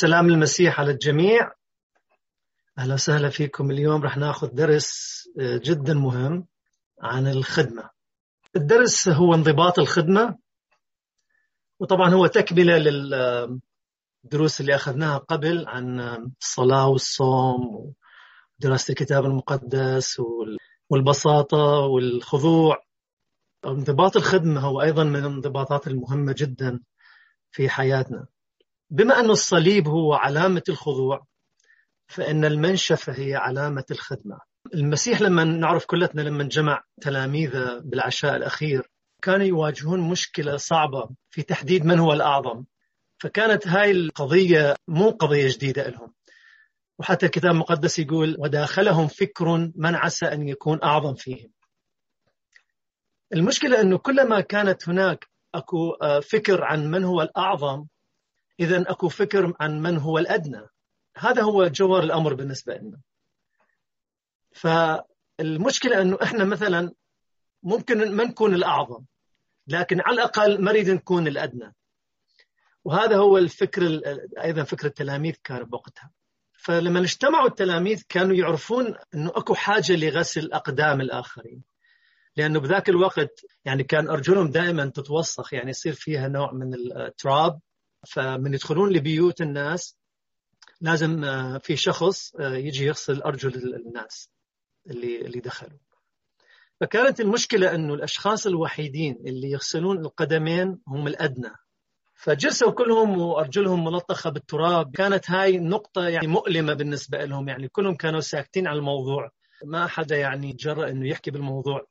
سلام المسيح على الجميع. أهلا وسهلا فيكم اليوم. رح ناخذ درس جدا مهم عن الخدمة. الدرس هو انضباط الخدمة وطبعا هو تكملة للدروس اللي أخذناها قبل عن الصلاة والصوم ودراسة الكتاب المقدس والبساطة والخضوع. انضباط الخدمة هو أيضا من الانضباطات المهمة جدا في حياتنا. بما أن الصليب هو علامة الخضوع فإن المنشفة هي علامة الخدمة. المسيح لما نعرف كلتنا لما جمع تلاميذه بالعشاء الأخير كانوا يواجهون مشكلة صعبة في تحديد من هو الأعظم. فكانت هاي القضية مو قضية جديدة لهم. وحتى الكتاب المقدس يقول وداخلهم فكر من عسى أن يكون أعظم فيهم. المشكلة أنه كلما كانت هناك أكو فكر عن من هو الأعظم إذا أكو فكر عن من هو الأدنى. هذا هو جوهر الأمر بالنسبة لنا. فالمشكلة أنه إحنا مثلا ممكن ما نكون الأعظم لكن على الأقل ما نريد نكون الأدنى. وهذا هو الفكر أيضا فكر التلاميذ كان بوقتها. فلما اجتمعوا التلاميذ كانوا يعرفون أنه أكو حاجة لغسل أقدام الآخرين. لأنه بذاك الوقت يعني كان أرجلهم دائما تتوسخ يعني يصير فيها نوع من التراب. فمن يدخلون لبيوت الناس لازم في شخص يجي يغسل أرجل الناس اللي اللي دخلوا. فكانت المشكلة أنه الأشخاص الوحيدين اللي يغسلون القدمين هم الأدنى. فجلسوا كلهم وأرجلهم ملطخة بالتراب. كانت هاي نقطة يعني مؤلمة بالنسبة لهم. يعني كلهم كانوا ساكتين على الموضوع. ما حدا يعني جرأ أنه يحكي بالموضوع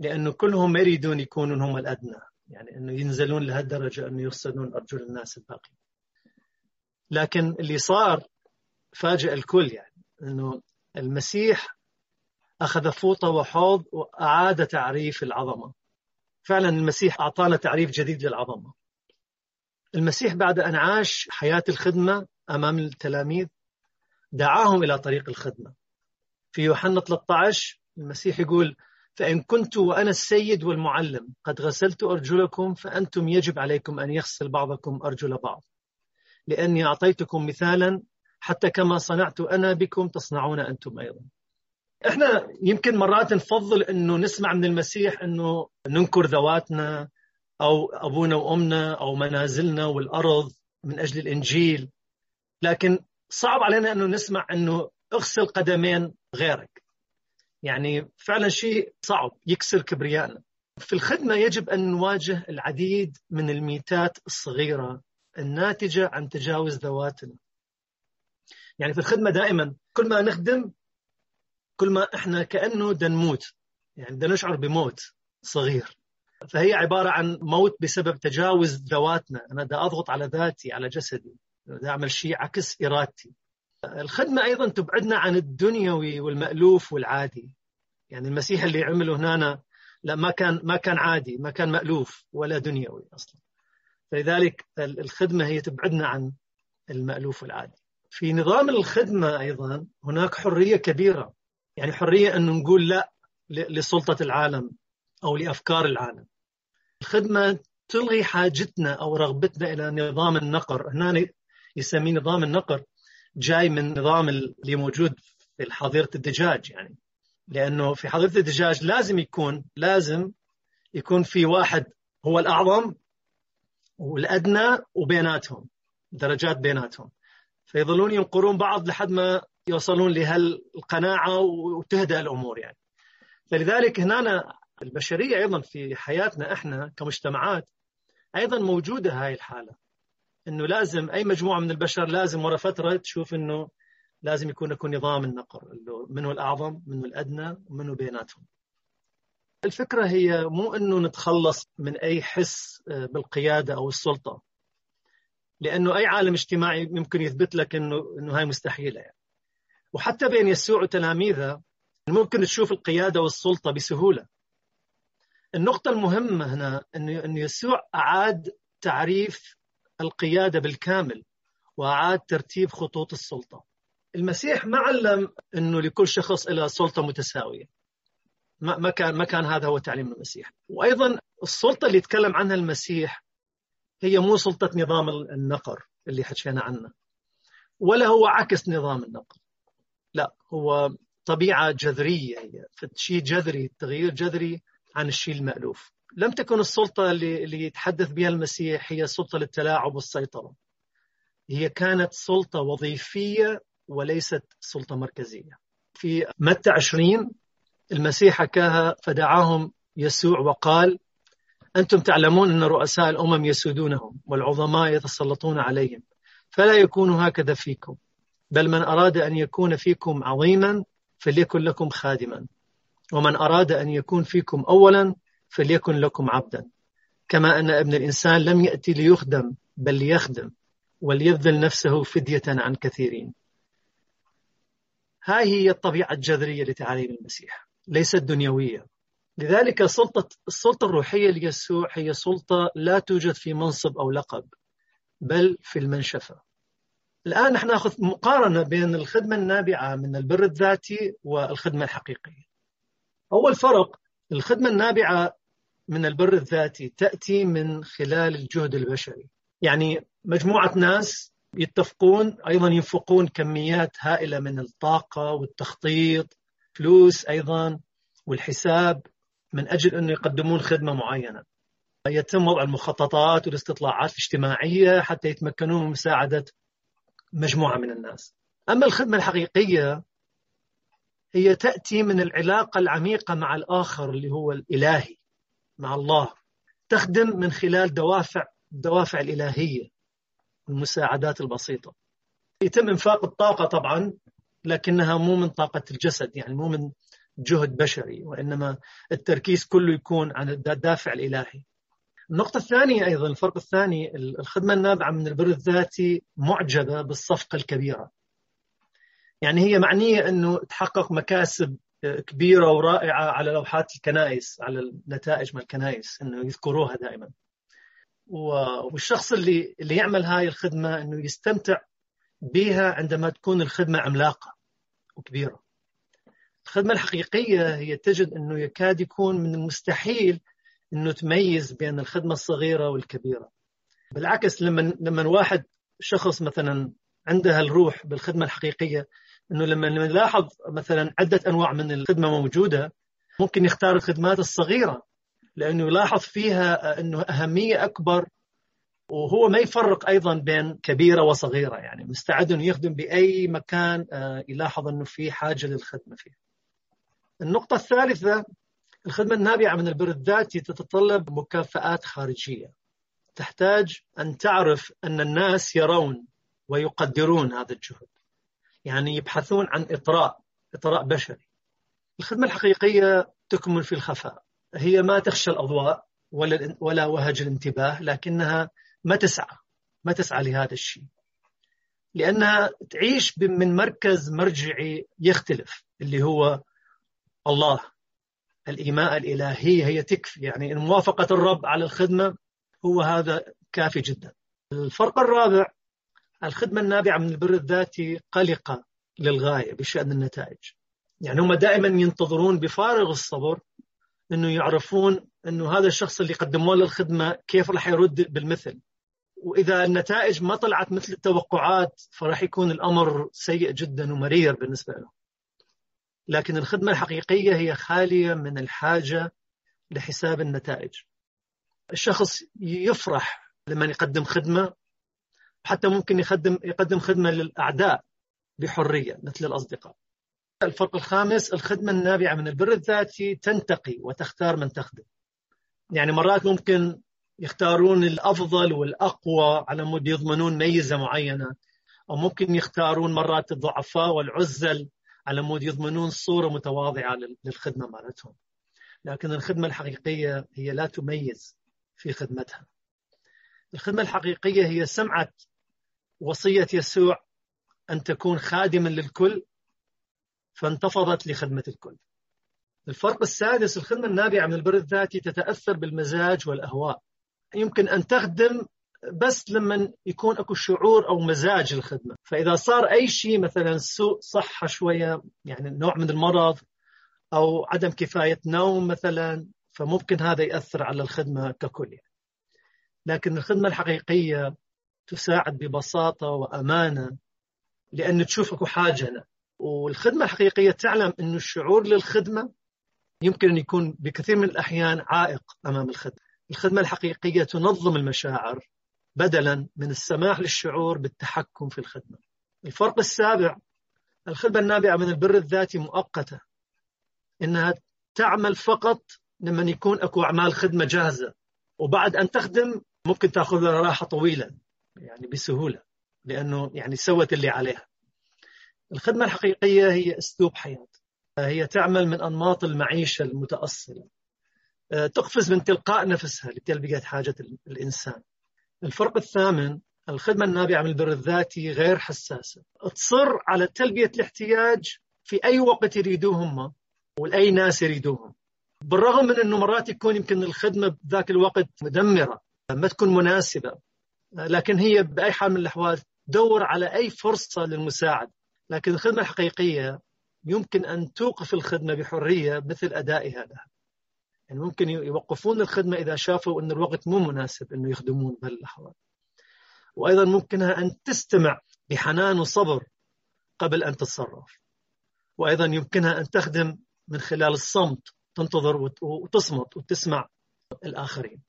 لأنه كلهم ما يريدون يكونوا هم الأدنى. يعني أنه ينزلون لهالدرجة أنه يغسلون أرجل الناس الباقي. لكن اللي صار فاجأ الكل يعني أنه المسيح أخذ فوطة وحوض وأعاد تعريف العظمة. فعلا المسيح أعطانا تعريف جديد للعظمة. المسيح بعد أن عاش حياة الخدمة أمام التلاميذ دعاهم إلى طريق الخدمة. في يوحنا 13 المسيح يقول فإن كنت وأنا السيد والمعلم قد غسلت أرجلكم فأنتم يجب عليكم أن يغسل بعضكم أرجل بعض. لأني أعطيتكم مثالا حتى كما صنعت أنا بكم تصنعون أنتم أيضا. إحنا يمكن مرات نفضل إنه نسمع من المسيح إنه ننكر ذواتنا أو أبونا وأمنا أو منازلنا والأرض من أجل الإنجيل. لكن صعب علينا إنه نسمع إنه اغسل قدمين غيرك. يعني فعلا شيء صعب يكسر كبريائنا في الخدمة يجب أن نواجه العديد من الميتات الصغيرة الناتجة عن تجاوز ذواتنا. يعني في الخدمة دائما كل ما نخدم كل ما إحنا كأنه نموت. يعني بدنا نشعر بموت صغير. فهي عبارة عن موت بسبب تجاوز ذواتنا. أنا بدي أضغط على ذاتي على جسدي. بدي أعمل شيء عكس إرادتي. الخدمة أيضا تبعدنا عن الدنيوي والمألوف والعادي. يعني المسيح اللي عمله هنا لا ما كان ما كان عادي ما كان مألوف ولا دنيوي أصلا. فلذلك الخدمة هي تبعدنا عن المألوف والعادي. في نظام الخدمة أيضا هناك حرية كبيرة. يعني حرية أن نقول لا لسلطة العالم أو لأفكار العالم. الخدمة تلغي حاجتنا أو رغبتنا إلى نظام النقر. هنا يسميه نظام النقر. جاي من نظام اللي موجود في حظيرة الدجاج يعني. لأنه في حظيرة الدجاج لازم يكون لازم يكون في واحد هو الأعظم والأدنى وبيناتهم درجات بيناتهم. فيظلون ينقرون بعض لحد ما يوصلون لهالقناعة وتهدأ الأمور يعني. فلذلك هنا البشرية أيضا في حياتنا إحنا كمجتمعات أيضا موجودة هاي الحالة. إنه لازم أي مجموعة من البشر لازم ورا فترة تشوف إنه لازم يكون يكون نظام النقر منه الأعظم منه الأدنى ومنه بيناتهم. الفكرة هي مو إنه نتخلص من أي حس بالقيادة أو السلطة. لأنه أي عالم اجتماعي يمكن يثبت لك إنه إنه هاي مستحيلة يعني. وحتى بين يسوع وتلاميذه ممكن تشوف القيادة والسلطة بسهولة. النقطة المهمة هنا أن يسوع أعاد تعريف القيادة بالكامل وأعاد ترتيب خطوط السلطة. المسيح ما علم أنه لكل شخص له سلطة متساوية. ما كان ما كان هذا هو تعليم المسيح. وأيضا السلطة اللي يتكلم عنها المسيح هي مو سلطة نظام النقر اللي حكينا عنه ولا هو عكس نظام النقل لا هو طبيعة جذرية هي. شيء جذري تغيير جذري عن الشيء المألوف. لم تكن السلطة اللي, يتحدث بها المسيح هي سلطة للتلاعب والسيطرة. هي كانت سلطة وظيفية وليست سلطة مركزية. في متى 20 المسيح حكاها فدعاهم يسوع وقال أنتم تعلمون أن رؤساء الأمم يسودونهم والعظماء يتسلطون عليهم فلا يكون هكذا فيكم بل من أراد أن يكون فيكم عظيما فليكن لكم خادما ومن أراد أن يكون فيكم أولا فليكن لكم عبدا. كما أن ابن الإنسان لم يأتي ليخدم بل ليخدم وليبذل نفسه فدية عن كثيرين. هاي هي الطبيعة الجذرية لتعاليم المسيح ليست دنيوية. لذلك سلطة السلطة الروحية ليسوع هي سلطة لا توجد في منصب أو لقب بل في المنشفة. الآن نحن نأخذ مقارنة بين الخدمة النابعة من البر الذاتي والخدمة الحقيقية. أول فرق الخدمة النابعة من البر الذاتي تأتي من خلال الجهد البشري. يعني مجموعة ناس يتفقون أيضا ينفقون كميات هائلة من الطاقة والتخطيط فلوس أيضا والحساب من أجل أنه يقدمون خدمة معينة. يتم وضع المخططات والاستطلاعات الاجتماعية حتى يتمكنون من مساعدة مجموعة من الناس. أما الخدمة الحقيقية هي تأتي من العلاقة العميقة مع الآخر اللي هو الإلهي. مع الله تخدم من خلال دوافع الدوافع الإلهية المساعدات البسيطة. يتم إنفاق الطاقة طبعا لكنها مو من طاقة الجسد يعني مو من جهد بشري وإنما التركيز كله يكون عن الدافع الإلهي. النقطة الثانية أيضا الفرق الثاني الخدمة النابعة من البر الذاتي معجبة بالصفقة الكبيرة. يعني هي معنية أنه تحقق مكاسب كبيرة ورائعة على لوحات الكنائس على النتائج من الكنائس أنه يذكروها دائما. والشخص اللي اللي يعمل هاي الخدمة أنه يستمتع بها عندما تكون الخدمة عملاقة وكبيرة. الخدمة الحقيقية هي تجد أنه يكاد يكون من المستحيل أنه تميز بين الخدمة الصغيرة والكبيرة. بالعكس لما لما واحد شخص مثلا عنده الروح بالخدمة الحقيقية أنه لما نلاحظ مثلا عدة أنواع من الخدمة موجودة ممكن يختار الخدمات الصغيرة لأنه يلاحظ فيها أنه أهمية أكبر وهو ما يفرق أيضا بين كبيرة وصغيرة. يعني مستعد أنه يخدم بأي مكان آه، يلاحظ أنه في حاجة للخدمة فيه. النقطة الثالثة الخدمة النابعة من البر الذاتي تتطلب مكافآت خارجية. تحتاج أن تعرف أن الناس يرون ويقدرون هذا الجهد. يعني يبحثون عن إطراء إطراء بشري. الخدمة الحقيقية تكمن في الخفاء. هي ما تخشى الأضواء ولا ولا وهج الانتباه لكنها ما تسعى ما تسعى لهذا الشيء. لأنها تعيش من مركز مرجعي يختلف اللي هو الله الإيماء الإلهية هي تكفي. يعني موافقة الرب على الخدمة هو هذا كافي جدا. الفرق الرابع الخدمة النابعة من البر الذاتي قلقة للغاية بشأن النتائج. يعني هم دائما ينتظرون بفارغ الصبر إنه يعرفون إنه هذا الشخص اللي قدموا له الخدمة كيف راح يرد بالمثل. وإذا النتائج ما طلعت مثل التوقعات فراح يكون الأمر سيء جدا ومرير بالنسبة له لكن الخدمة الحقيقية هي خالية من الحاجة لحساب النتائج. الشخص يفرح لما يقدم خدمة حتى ممكن يقدم يقدم خدمة للأعداء بحرية مثل الأصدقاء. الفرق الخامس الخدمة النابعة من البر الذاتي تنتقي وتختار من تخدم. يعني مرات ممكن يختارون الأفضل والأقوى على مود يضمنون ميزة معينة أو ممكن يختارون مرات الضعفاء والعزل على مود يضمنون صورة متواضعة للخدمة مالتهم. لكن الخدمة الحقيقية هي لا تميز في خدمتها. الخدمة الحقيقية هي سمعة وصية يسوع أن تكون خادما للكل فانتفضت لخدمة الكل. الفرق السادس الخدمة النابعة من البر الذاتي تتأثر بالمزاج والأهواء. يمكن أن تخدم بس لما يكون أكو شعور أو مزاج الخدمه، فإذا صار أي شيء مثلا سوء صحة شوية يعني نوع من المرض أو عدم كفاية نوم مثلا فممكن هذا يأثر على الخدمة ككل يعني. لكن الخدمة الحقيقية تساعد ببساطة وأمانة لأن تشوف أكو حاجة. هنا والخدمة الحقيقية تعلم أن الشعور للخدمة يمكن أن يكون بكثير من الأحيان عائق أمام الخدمة. الخدمة الحقيقية تنظم المشاعر بدلا من السماح للشعور بالتحكم في الخدمة. الفرق السابع الخدمة النابعة من البر الذاتي مؤقتة إنها تعمل فقط لما يكون أكو أعمال خدمة جاهزة وبعد أن تخدم ممكن تأخذ لها راحة طويلة. يعني بسهولة لأنه يعني سوت اللي عليها. الخدمة الحقيقية هي أسلوب حياة. هي تعمل من أنماط المعيشة المتأصلة. تقفز من تلقاء نفسها لتلبية حاجة الإنسان. الفرق الثامن الخدمة النابعة من البر الذاتي غير حساسة. تصر على تلبية الاحتياج في أي وقت يريدوه هم والأي ناس يريدوهم. بالرغم من أنه مرات يكون يمكن الخدمة بذاك الوقت مدمرة ما تكون مناسبة لكن هي بأي حال من الأحوال تدور على أي فرصة للمساعدة. لكن الخدمة الحقيقية يمكن أن توقف الخدمة بحرية مثل أدائها لها يعني ممكن يوقفون الخدمة إذا شافوا أن الوقت مو مناسب أنه يخدمون بهالأحوال. وأيضا ممكنها أن تستمع بحنان وصبر قبل أن تتصرف. وأيضا يمكنها أن تخدم من خلال الصمت تنتظر وتصمت وتسمع الآخرين.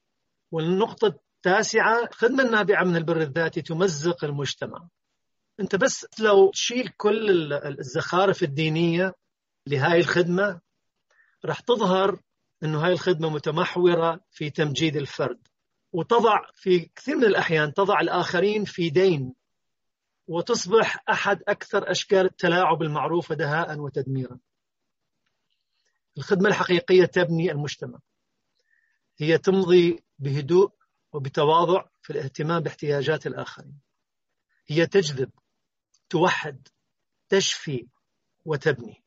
والنقطة التاسعة الخدمة النابعة من البر الذاتي تمزق المجتمع. أنت بس لو تشيل كل الزخارف الدينية لهاي الخدمة راح تظهر أنه هاي الخدمة متمحورة في تمجيد الفرد. وتضع في كثير من الأحيان تضع الآخرين في دين. وتصبح أحد أكثر أشكال التلاعب المعروفة دهاء وتدميرا. الخدمة الحقيقية تبني المجتمع. هي تمضي بهدوء وبتواضع في الاهتمام باحتياجات الآخرين. هي تجذب توحد تشفي وتبني.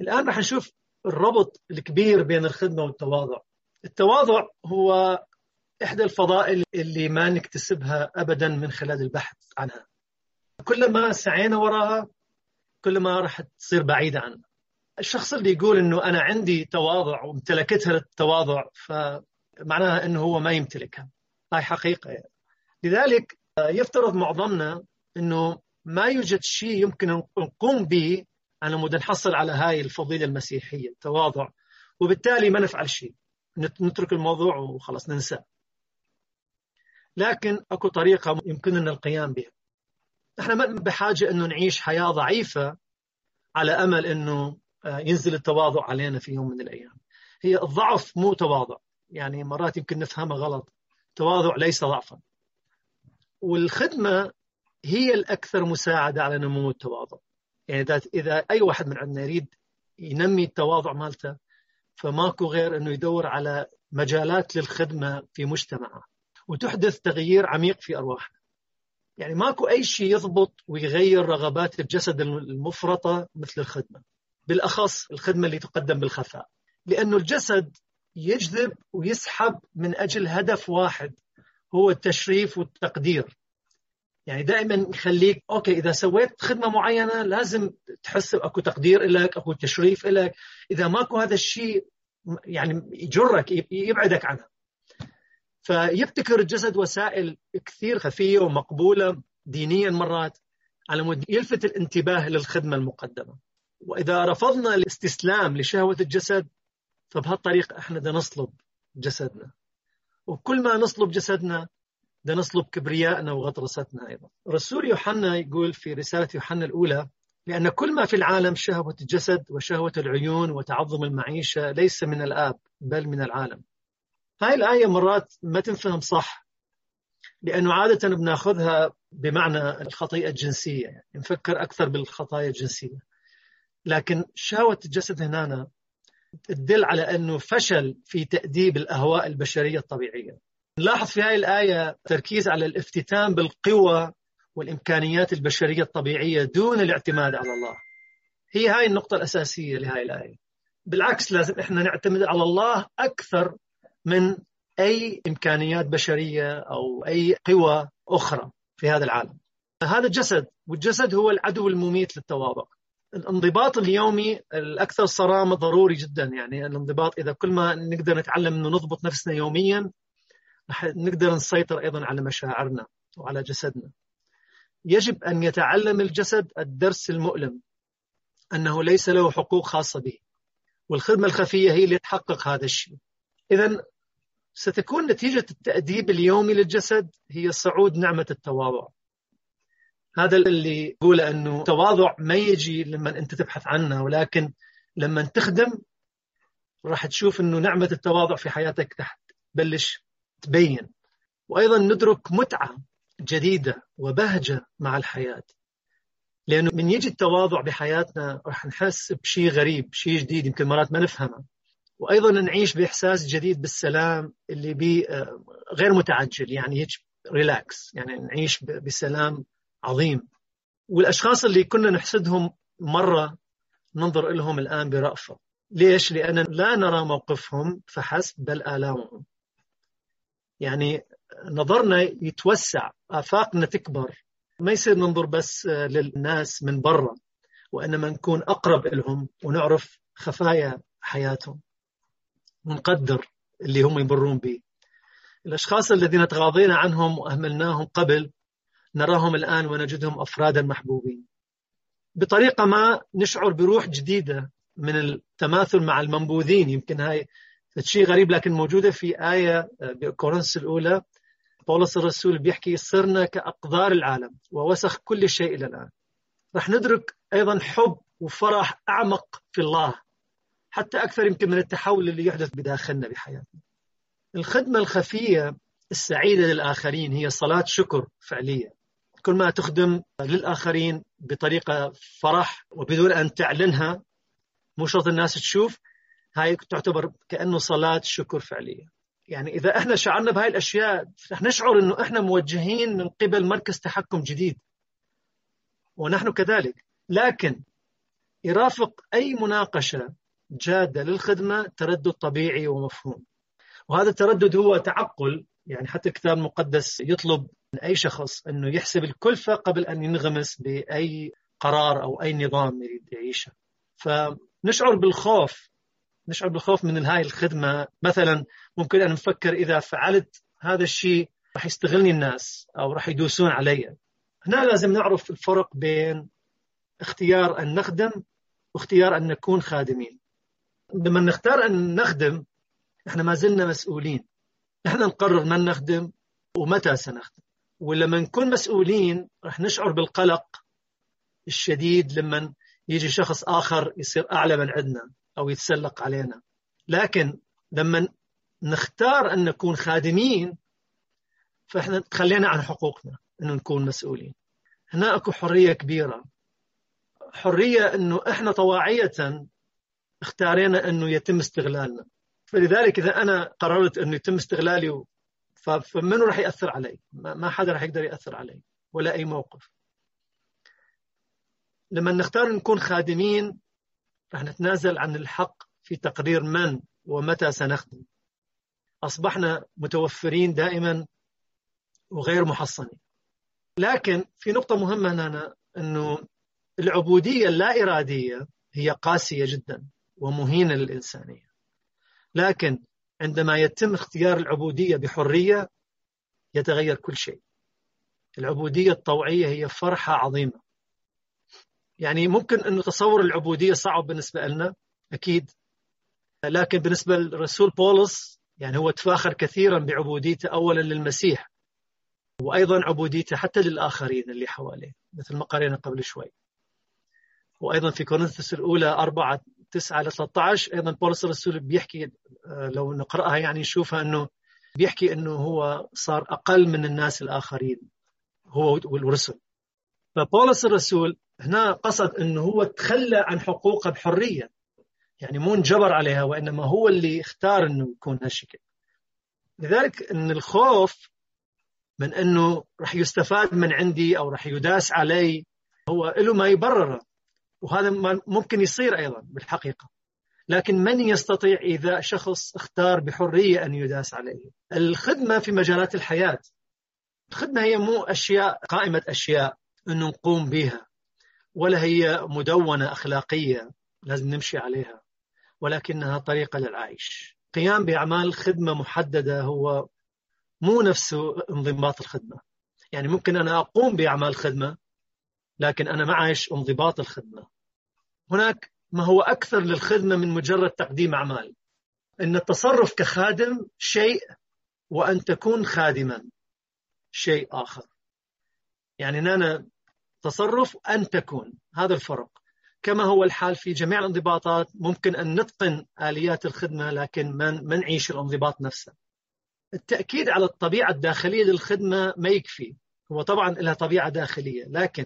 الآن راح نشوف الربط الكبير بين الخدمة والتواضع. التواضع هو إحدى الفضائل اللي ما نكتسبها أبدا من خلال البحث عنها. كلما سعينا وراها كلما راح تصير بعيدة عنا الشخص اللي يقول إنه أنا عندي تواضع وامتلكتها التواضع فمعناها إنه هو ما يمتلكها. هاي حقيقة يعني. لذلك يفترض معظمنا إنه ما يوجد شيء يمكن نقوم به على مود نحصل على هاي الفضيلة المسيحية التواضع. وبالتالي ما نفعل شيء. نترك الموضوع وخلاص ننساه لكن أكو طريقة يمكننا القيام بها. إحنا ما بحاجة إنه نعيش حياة ضعيفة على أمل إنه آه، ينزل التواضع علينا في يوم من الأيام. هي الضعف مو تواضع. يعني مرات يمكن نفهمها غلط. تواضع ليس ضعفا. والخدمة هي الأكثر مساعدة على نمو التواضع. يعني اذا أي واحد من عندنا يريد ينمي التواضع مالته فماكو غير إنه يدور على مجالات للخدمة في مجتمعه. وتحدث تغيير عميق في أرواحنا. يعني ماكو أي شيء يضبط ويغير رغبات الجسد المفرطة مثل الخدمة. بالأخص الخدمة اللي تقدم بالخفاء. لأنه الجسد يجذب ويسحب من أجل هدف واحد هو التشريف والتقدير. يعني دائما يخليك okay إذا سويت خدمة معينة لازم تحس أكو تقدير لك أكو تشريف لك إذا ماكو هذا الشيء يعني يجرك يبعدك عنها فيبتكر الجسد وسائل كثير خفية ومقبولة دينيا مرات على مود يلفت الانتباه للخدمة المقدمة. وإذا رفضنا الاستسلام لشهوة الجسد فبهالطريقة إحنا بدنا نصلب جسدنا وكل ما نصلب جسدنا بدنا نصلب كبريائنا وغطرستنا أيضا. رسول يوحنا يقول في رسالة يوحنا الأولى لأن كل ما في العالم شهوة الجسد وشهوة العيون وتعظم المعيشة ليس من الآب بل من العالم. هاي الآية مرات ما تنفهم صح لأنه عادة بناخذها بمعنى الخطيئة الجنسية يعني نفكر أكثر بالخطايا الجنسية. لكن شهوة الجسد هنا تدل على أنه فشل في تأديب الأهواء البشرية الطبيعية. نلاحظ في هذه الآية تركيز على الافتتان بالقوى والإمكانيات البشرية الطبيعية دون الاعتماد على الله. هي هاي النقطة الأساسية لهذه الآية. بالعكس لازم إحنا نعتمد على الله أكثر من أي إمكانيات بشرية أو أي قوى أخرى في هذا العالم. هذا الجسد والجسد هو العدو المميت للتواضع الانضباط اليومي الأكثر صرامة ضروري جدا. يعني الانضباط إذا كل ما نقدر نتعلم إنه نضبط نفسنا يوميا رح نقدر نسيطر أيضا على مشاعرنا وعلى جسدنا. يجب أن يتعلم الجسد الدرس المؤلم أنه ليس له حقوق خاصة به والخدمة الخفية هي اللي تحقق هذا الشيء. إذا ستكون نتيجة التأديب اليومي للجسد هي صعود نعمة التواضع. هذا اللي يقول أنه التواضع ما يجي لما أنت تبحث عنه ولكن لما تخدم راح تشوف أنه نعمة التواضع في حياتك تحت تبلش تبين. وأيضا ندرك متعة جديدة وبهجة مع الحياة. لأنه من يجي التواضع بحياتنا راح نحس بشيء غريب شيء جديد يمكن مرات ما نفهمه. وأيضا نعيش بإحساس جديد بالسلام اللي بي آه، غير متعجل يعني هيك relax يعني نعيش بسلام عظيم. والأشخاص اللي كنا نحسدهم مرة ننظر لهم الآن برأفة. ليش؟ لأن لا نرى موقفهم فحسب بل آلامهم. يعني نظرنا يتوسع آفاقنا تكبر. ما يصير ننظر بس للناس من برا وإنما نكون أقرب لهم ونعرف خفايا حياتهم. ونقدر اللي هم يمرون به. الأشخاص الذين تغاضينا عنهم وأهملناهم قبل نراهم الآن ونجدهم أفرادا محبوبين. بطريقة ما نشعر بروح جديدة من التماثل مع المنبوذين. يمكن هاي شيء غريب لكن موجودة في آية بكورنثوس الأولى. بولس الرسول بيحكي صرنا كأقدار العالم ووسخ كل شيء إلى الآن. رح ندرك أيضا حب وفرح أعمق في الله. حتى أكثر يمكن من التحول اللي يحدث بداخلنا بحياتنا. الخدمة الخفية السعيدة للآخرين هي صلاة شكر فعلية. كل ما تخدم للآخرين بطريقة فرح وبدون أن تعلنها مو شرط الناس تشوف هاي تعتبر كأنه صلاة شكر فعلية. يعني إذا إحنا شعرنا بهاي الأشياء رح نشعر أنه إحنا موجهين من قبل مركز تحكم جديد. ونحن كذلك. لكن يرافق أي مناقشة جادة للخدمة تردد طبيعي ومفهوم. وهذا التردد هو تعقل يعني حتى الكتاب المقدس يطلب من أي شخص أنه يحسب الكلفة قبل أن ينغمس بأي قرار أو أي نظام يريد يعيشه. فنشعر بالخوف نشعر بالخوف من هاي الخدمة. مثلا ممكن أن نفكر إذا فعلت هذا الشيء راح يستغلني الناس أو راح يدوسون علي. هنا لازم نعرف الفرق بين اختيار أن نخدم واختيار أن نكون خادمين. لما نختار أن نخدم إحنا ما زلنا مسؤولين. إحنا نقرر من نخدم ومتى سنخدم. ولما نكون مسؤولين رح نشعر بالقلق الشديد لما يجي شخص آخر يصير أعلى من عندنا أو يتسلق علينا. لكن لما نختار أن نكون خادمين فإحنا تخلينا عن حقوقنا أنه نكون مسؤولين. هنا أكو حرية كبيرة. حرية أنه إحنا طواعية اختارينا أنه يتم استغلالنا. فلذلك إذا أنا قررت أنه يتم استغلالي فمنو راح يأثر علي. ما حدا راح يقدر يأثر علي. ولا أي موقف. لما نختار نكون خادمين راح نتنازل عن الحق في تقرير من ومتى سنخدم أصبحنا متوفرين دائما وغير محصنين. لكن في نقطة مهمة هنا أنه العبودية اللا إرادية هي قاسية جدا ومهينة للإنسانية. لكن عندما يتم اختيار العبودية بحرية يتغير كل شيء. العبودية الطوعية هي فرحة عظيمة. يعني ممكن أن تصور العبودية صعب بالنسبة لنا أكيد. لكن بالنسبة للرسول بولس يعني هو تفاخر كثيرا بعبوديته أولا للمسيح وأيضا عبوديته حتى للآخرين اللي حواليه مثل ما قرينا قبل شوي. وأيضا في كورنثوس الأولى 4 9 ل 13 أيضا بولس الرسول بيحكي آه، لو نقرأها يعني نشوفها أنه بيحكي أنه هو صار أقل من الناس الآخرين هو والرسل. فبولس الرسول هنا قصد أنه هو تخلى عن حقوقه بحرية يعني مو انجبر عليها وإنما هو اللي اختار أنه يكون هالشكل. لذلك أن الخوف من أنه رح يستفاد من عندي أو رح يداس علي هو له ما يبرره. وهذا ممكن يصير أيضا بالحقيقة. لكن من يستطيع إذا شخص اختار بحرية أن يداس عليه؟ الخدمة في مجالات الحياة. الخدمة هي مو أشياء قائمة أشياء أنه نقوم بها ولا هي مدونة أخلاقية لازم نمشي عليها ولكنها طريقة للعيش. قيام بأعمال خدمة محددة هو مو نفسه انضباط الخدمة. يعني ممكن أنا أقوم بأعمال خدمة لكن أنا معيش انضباط الخدمة. هناك ما هو أكثر للخدمة من مجرد تقديم أعمال. أن التصرف كخادم شيء وأن تكون خادما شيء آخر. يعني أنا تصرف أن تكون. هذا الفرق. كما هو الحال في جميع الانضباطات ممكن أن نتقن آليات الخدمة لكن ما نعيش الانضباط نفسه. التأكيد على الطبيعة الداخلية للخدمة ما يكفي. هو طبعا لها طبيعة داخلية لكن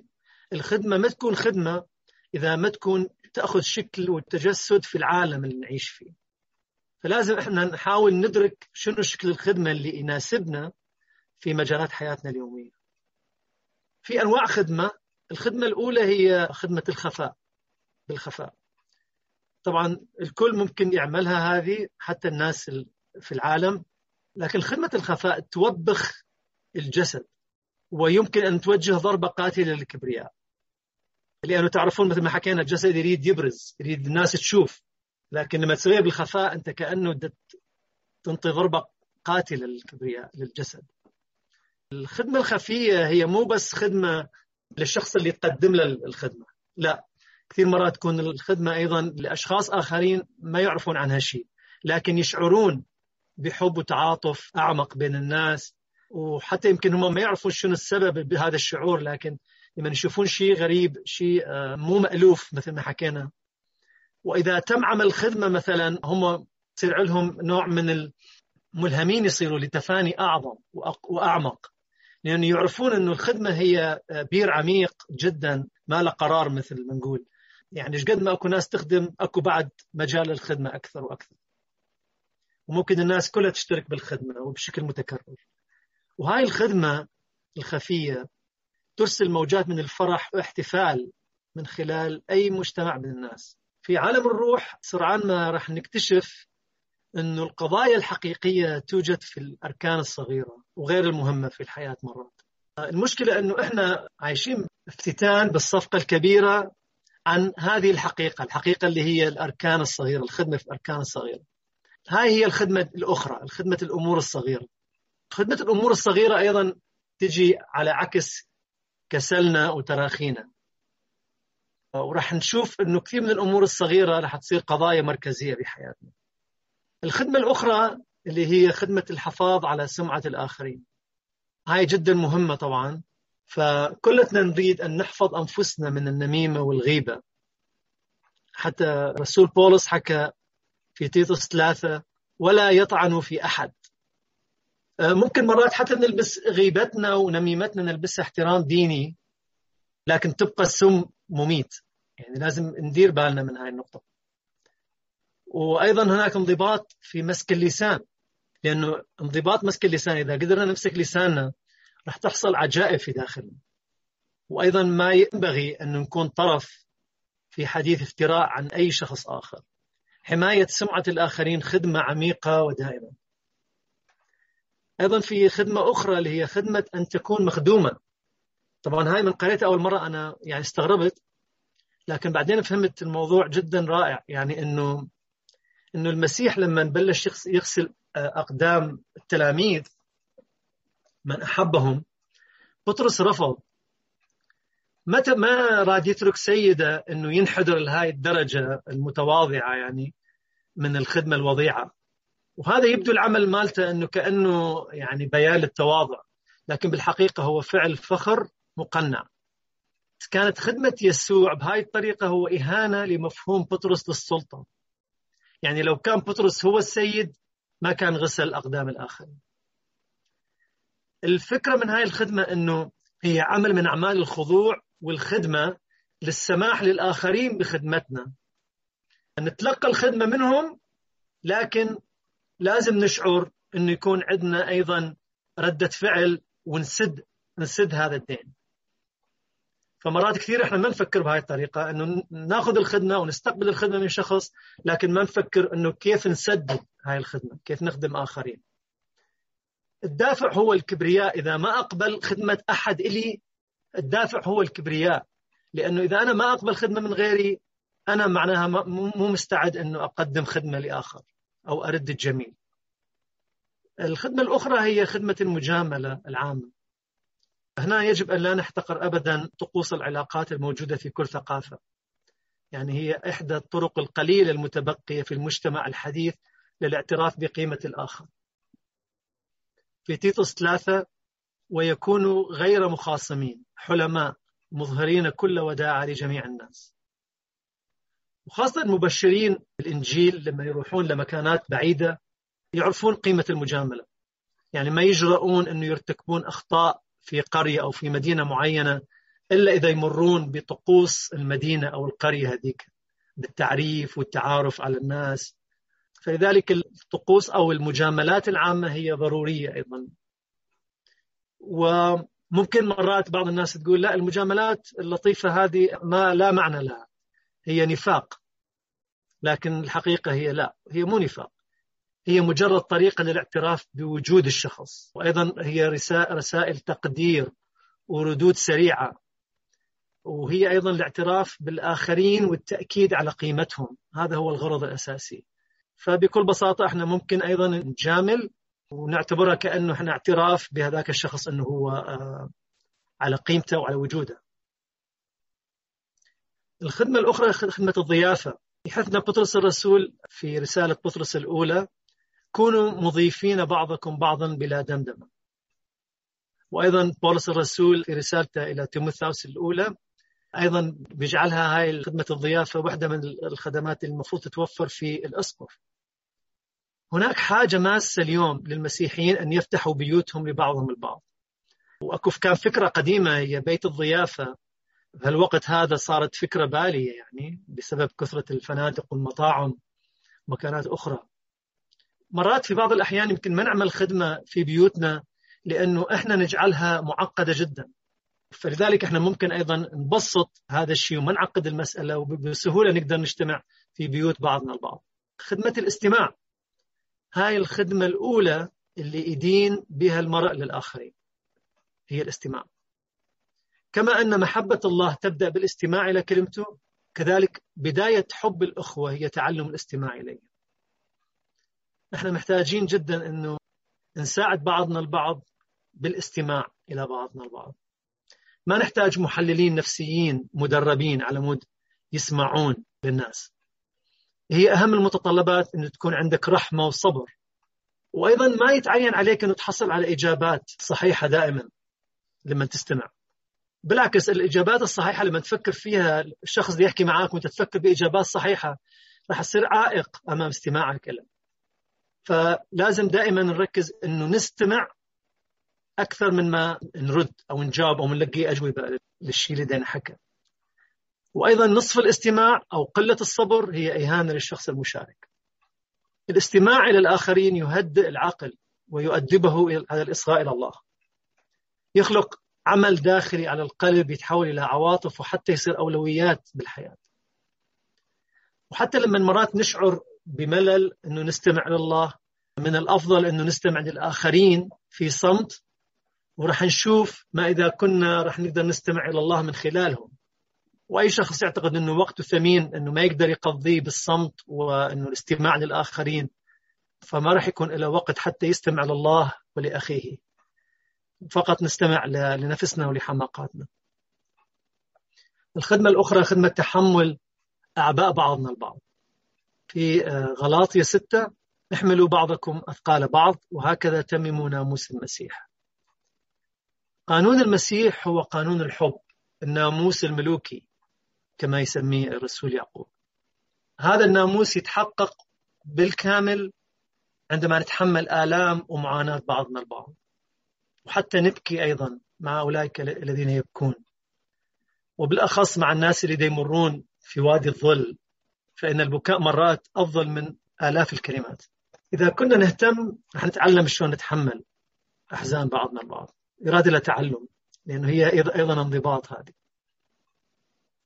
الخدمة ما تكون خدمة إذا ما تكون تأخذ شكل والتجسد في العالم اللي نعيش فيه. فلازم إحنا نحاول ندرك شنو شكل الخدمة اللي يناسبنا في مجالات حياتنا اليومية. في أنواع خدمة الخدمة الأولى هي خدمة الخفاء بالخفاء. طبعا الكل ممكن يعملها هذه حتى الناس في العالم لكن خدمة الخفاء توبخ الجسد. ويمكن أن توجه ضربة قاتلة للكبرياء لأنه تعرفون مثل ما حكينا الجسد يريد يبرز يريد الناس تشوف. لكن لما تسويها بالخفاء أنت كأنه تنطي ضربة قاتلة للكبرياء للجسد. الخدمة الخفية هي مو بس خدمة للشخص اللي يقدم له الخدمة. لا كثير مرات تكون الخدمة أيضا لأشخاص آخرين ما يعرفون عنها شيء لكن يشعرون بحب وتعاطف أعمق بين الناس. وحتى يمكن هم ما يعرفون شنو السبب بهذا الشعور لكن لما يشوفون شيء غريب شيء آه، مو مألوف مثل ما حكينا. وإذا تم عمل خدمة مثلا هم يصير لهم نوع من الملهمين يصيروا لتفاني أعظم وأعمق. لأنه يعرفون أنه الخدمة هي آه، بير عميق جدا ما له قرار مثل ما نقول. يعني قد ما أكو ناس تخدم أكو بعد مجال الخدمة أكثر وأكثر. وممكن الناس كلها تشترك بالخدمة وبشكل متكرر. وهاي الخدمة الخفية ترسل موجات من الفرح واحتفال من خلال أي مجتمع من الناس. في عالم الروح سرعان ما راح نكتشف إنه القضايا الحقيقية توجد في الأركان الصغيرة وغير المهمة في الحياة مرات. المشكلة إنه إحنا عايشين افتتان بالصفقة الكبيرة عن هذه الحقيقة الحقيقة اللي هي الأركان الصغيرة الخدمة في الأركان الصغيرة. هاي هي الخدمة الأخرى الخدمة الأمور الصغيرة. خدمة الأمور الصغيرة أيضا تجي على عكس كسلنا وتراخينا. وراح نشوف أنه كثير من الأمور الصغيرة راح تصير قضايا مركزية بحياتنا. الخدمة الأخرى اللي هي خدمة الحفاظ على سمعة الآخرين. هاي جدا مهمة طبعا. فكلنا نريد أن نحفظ أنفسنا من النميمة والغيبة. حتى رسول بولس حكى في تيتوس ثلاثة ولا يطعن في أحد. ممكن مرات حتى نلبس غيبتنا ونميمتنا نلبسها احترام ديني لكن تبقى السم مميت. يعني لازم ندير بالنا من هاي النقطة. وأيضا هناك انضباط في مسك اللسان لأنه انضباط مسك اللسان إذا قدرنا نمسك لساننا راح تحصل عجائب في داخلنا. وأيضا ما ينبغي أن نكون طرف في حديث افتراء عن أي شخص آخر. حماية سمعة الآخرين خدمة عميقة ودائمة. أيضا في خدمة أخرى اللي هي خدمة أن تكون مخدوما. طبعا هاي من قريتها أول مرة أنا يعني استغربت لكن بعدين فهمت الموضوع جدا رائع. يعني أنه أنه المسيح لما بلش يغسل أقدام التلاميذ من أحبهم بطرس رفض. متى ما راد يترك سيدة أنه ينحدر لهاي الدرجة المتواضعة يعني من الخدمة الوضيعة. وهذا يبدو العمل مالته أنه كأنه يعني بيان للتواضع لكن بالحقيقة هو فعل فخر مقنع. كانت خدمة يسوع بهاي الطريقة هو إهانة لمفهوم بطرس للسلطة. يعني لو كان بطرس هو السيد ما كان غسل أقدام الآخرين. الفكرة من هاي الخدمة أنه هي عمل من أعمال الخضوع والخدمة للسماح للآخرين بخدمتنا. نتلقى الخدمة منهم لكن لازم نشعر أنه يكون عندنا أيضا ردة فعل ونسد نسد هذا الدين. فمرات كثير إحنا ما نفكر بهاي الطريقة إنه ناخذ الخدمة ونستقبل الخدمة من شخص لكن ما نفكر إنه كيف نسدد هاي الخدمة، كيف نخدم آخرين. الدافع هو الكبرياء. إذا ما أقبل خدمة أحد إلي الدافع هو الكبرياء. لأنه إذا أنا ما أقبل خدمة من غيري أنا معناها مو مستعد أنه أقدم خدمة لآخر. أو أرد الجميل الخدمة الأخرى هي خدمة المجاملة العامة. هنا يجب أن لا نحتقر أبدا طقوس العلاقات الموجودة في كل ثقافة. يعني هي إحدى الطرق القليلة المتبقية في المجتمع الحديث للاعتراف بقيمة الآخر. في تيتوس ثلاثة ويكونوا غير مخاصمين حلماء مظهرين كل وداعة لجميع الناس. وخاصة المبشرين الإنجيل لما يروحون لمكانات بعيدة يعرفون قيمة المجاملة. يعني ما يجرؤون أنه يرتكبون أخطاء في قرية أو في مدينة معينة إلا إذا يمرون بطقوس المدينة أو القرية هذيك بالتعريف والتعارف على الناس. فلذلك الطقوس أو المجاملات العامة هي ضرورية أيضا. وممكن مرات بعض الناس تقول لا المجاملات اللطيفة هذه ما لا معنى لها. هي نفاق. لكن الحقيقة هي لا هي مو نفاق. هي مجرد طريقة للاعتراف بوجود الشخص. وأيضا هي رسائل تقدير وردود سريعة. وهي أيضا الاعتراف بالآخرين والتأكيد على قيمتهم. هذا هو الغرض الأساسي. فبكل بساطة إحنا ممكن أيضا نجامل ونعتبرها كأنه إحنا اعتراف بهذاك الشخص أنه هو آه، على قيمته وعلى وجوده. الخدمة الأخرى خدمة الضيافة. يحثنا بطرس الرسول في رسالة بطرس الأولى كونوا مضيفين بعضكم بعضا بلا دمدمة وأيضا بولس الرسول في رسالته إلى تيموثاوس الأولى أيضا بيجعلها هاي خدمة الضيافة واحدة من الخدمات المفروض تتوفر في الأسقف هناك حاجة ماسة اليوم للمسيحيين أن يفتحوا بيوتهم لبعضهم البعض. وأكو كان فكرة قديمة هي بيت الضيافة. بهالوقت هذا صارت فكرة بالية يعني بسبب كثرة الفنادق والمطاعم ومكانات أخرى مرات في بعض الأحيان يمكن ما نعمل خدمة في بيوتنا لأنه إحنا نجعلها معقدة جدا فلذلك إحنا ممكن أيضا نبسط هذا الشيء وما نعقد المسألة وبسهولة نقدر نجتمع في بيوت بعضنا البعض. خدمة الاستماع هاي الخدمة الأولى اللي يدين بها المرء للآخرين. هي الاستماع. كما أن محبة الله تبدأ بالاستماع إلى كلمته كذلك بداية حب الأخوة هي تعلم الاستماع إليه. إحنا محتاجين جدا إنه نساعد بعضنا البعض بالاستماع إلى بعضنا البعض. ما نحتاج محللين نفسيين مدربين على مود يسمعون للناس هي أهم المتطلبات أنه تكون عندك رحمة وصبر وأيضا ما يتعين عليك أنه تحصل على إجابات صحيحة دائما لما تستمع بالعكس الإجابات الصحيحة لما تفكر فيها الشخص اللي يحكي معك وأنت تفكر بإجابات صحيحة راح تصير عائق أمام استماعك له فلازم دائما نركز أنه نستمع أكثر من ما نرد أو نجاوب أو نلقي أجوبة للشيء اللي دينا حكى. وأيضا نصف الاستماع أو قلة الصبر هي إهانة للشخص المشارك. الاستماع إلى الآخرين يهدئ العقل ويؤدبه على الإصغاء إلى الله. يخلق عمل داخلي على القلب يتحول إلى عواطف وحتى يصير أولويات بالحياة. وحتى لما مرات نشعر بملل إنه نستمع لله من الأفضل إنه نستمع للآخرين في صمت وراح نشوف ما إذا كنا راح نقدر نستمع إلى الله من خلالهم وأي شخص يعتقد أنه وقته ثمين أنه ما يقدر يقضيه بالصمت وأنه الاستماع للآخرين فما راح يكون له وقت حتى يستمع لله ولأخيه فقط نستمع لنفسنا ولحماقاتنا. الخدمة الأخرى خدمة تحمل أعباء بعضنا البعض. في آه، غلاطية ستة احملوا بعضكم أثقال بعض وهكذا تمموا ناموس المسيح. قانون المسيح هو قانون الحب الناموس الملوكي كما يسميه الرسول يعقوب. هذا الناموس يتحقق بالكامل عندما نتحمل آلام ومعاناة بعضنا البعض. وحتى نبكي أيضا مع أولئك الذين يبكون. وبالأخص مع الناس اللي يمرون في وادي الظل فإن البكاء مرات أفضل من آلاف الكلمات. إذا كنا نهتم رح نتعلم شلون نتحمل أحزان بعضنا البعض. إرادة لتعلم لأنه هي أيضا انضباط هذه.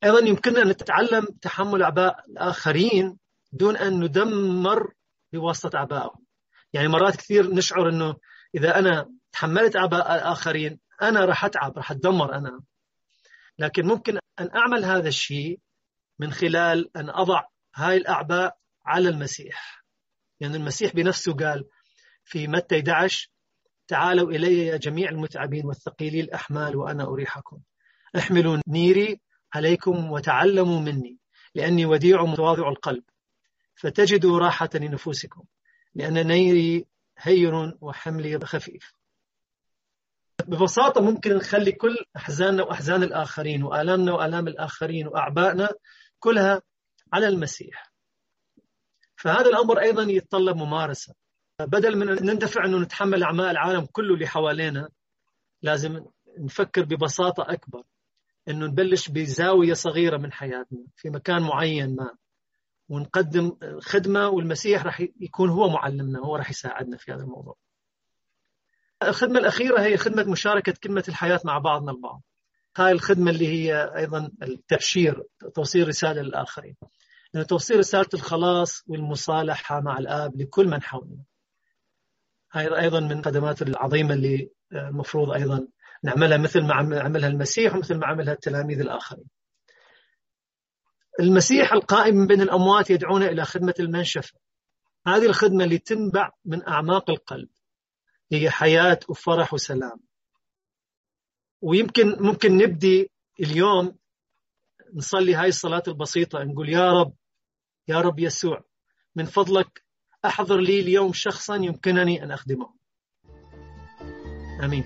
أيضا يمكننا أن نتعلم تحمل أعباء الآخرين دون أن ندمر بواسطة أعبائهم. يعني مرات كثير نشعر أنه إذا أنا تحملت أعباء الآخرين أنا راح أتعب راح أتدمر أنا. لكن ممكن أن أعمل هذا الشيء من خلال أن أضع هاي الأعباء على المسيح. لأن يعني المسيح بنفسه قال في متى 11 تعالوا إلي يا جميع المتعبين والثقيلي الأحمال وأنا أريحكم. احملوا نيري عليكم وتعلموا مني لأني وديع متواضع القلب. فتجدوا راحة لنفوسكم لأن نيري هين وحملي خفيف. ببساطة ممكن نخلي كل أحزاننا وأحزان الآخرين وآلامنا وآلام الآخرين وأعبائنا كلها على المسيح. فهذا الأمر أيضا يتطلب ممارسة. بدل من أن أنه نتحمل أعمال العالم كله اللي حوالينا لازم نفكر ببساطة أكبر أنه نبلش بزاوية صغيرة من حياتنا في مكان معين ما ونقدم خدمة والمسيح راح يكون هو معلمنا هو راح يساعدنا في هذا الموضوع. الخدمة الأخيرة هي خدمة مشاركة كلمة الحياة مع بعضنا البعض. هاي الخدمة اللي هي أيضا التبشير توصيل رسالة للآخرين. لأنه توصيل رسالة الخلاص والمصالحة مع الآب لكل من حولنا. هاي أيضا من الخدمات العظيمة اللي المفروض أيضا نعملها مثل ما عملها المسيح ومثل ما عملها التلاميذ الآخرين. المسيح القائم من بين الأموات يدعونا إلى خدمة المنشفة. هذه الخدمة اللي تنبع من أعماق القلب. هي حياة وفرح وسلام. ويمكن ممكن نبدي اليوم نصلي هاي الصلاة البسيطة نقول يا رب يا رب يسوع من فضلك أحضر لي اليوم شخصا يمكنني أن أخدمه. آمين.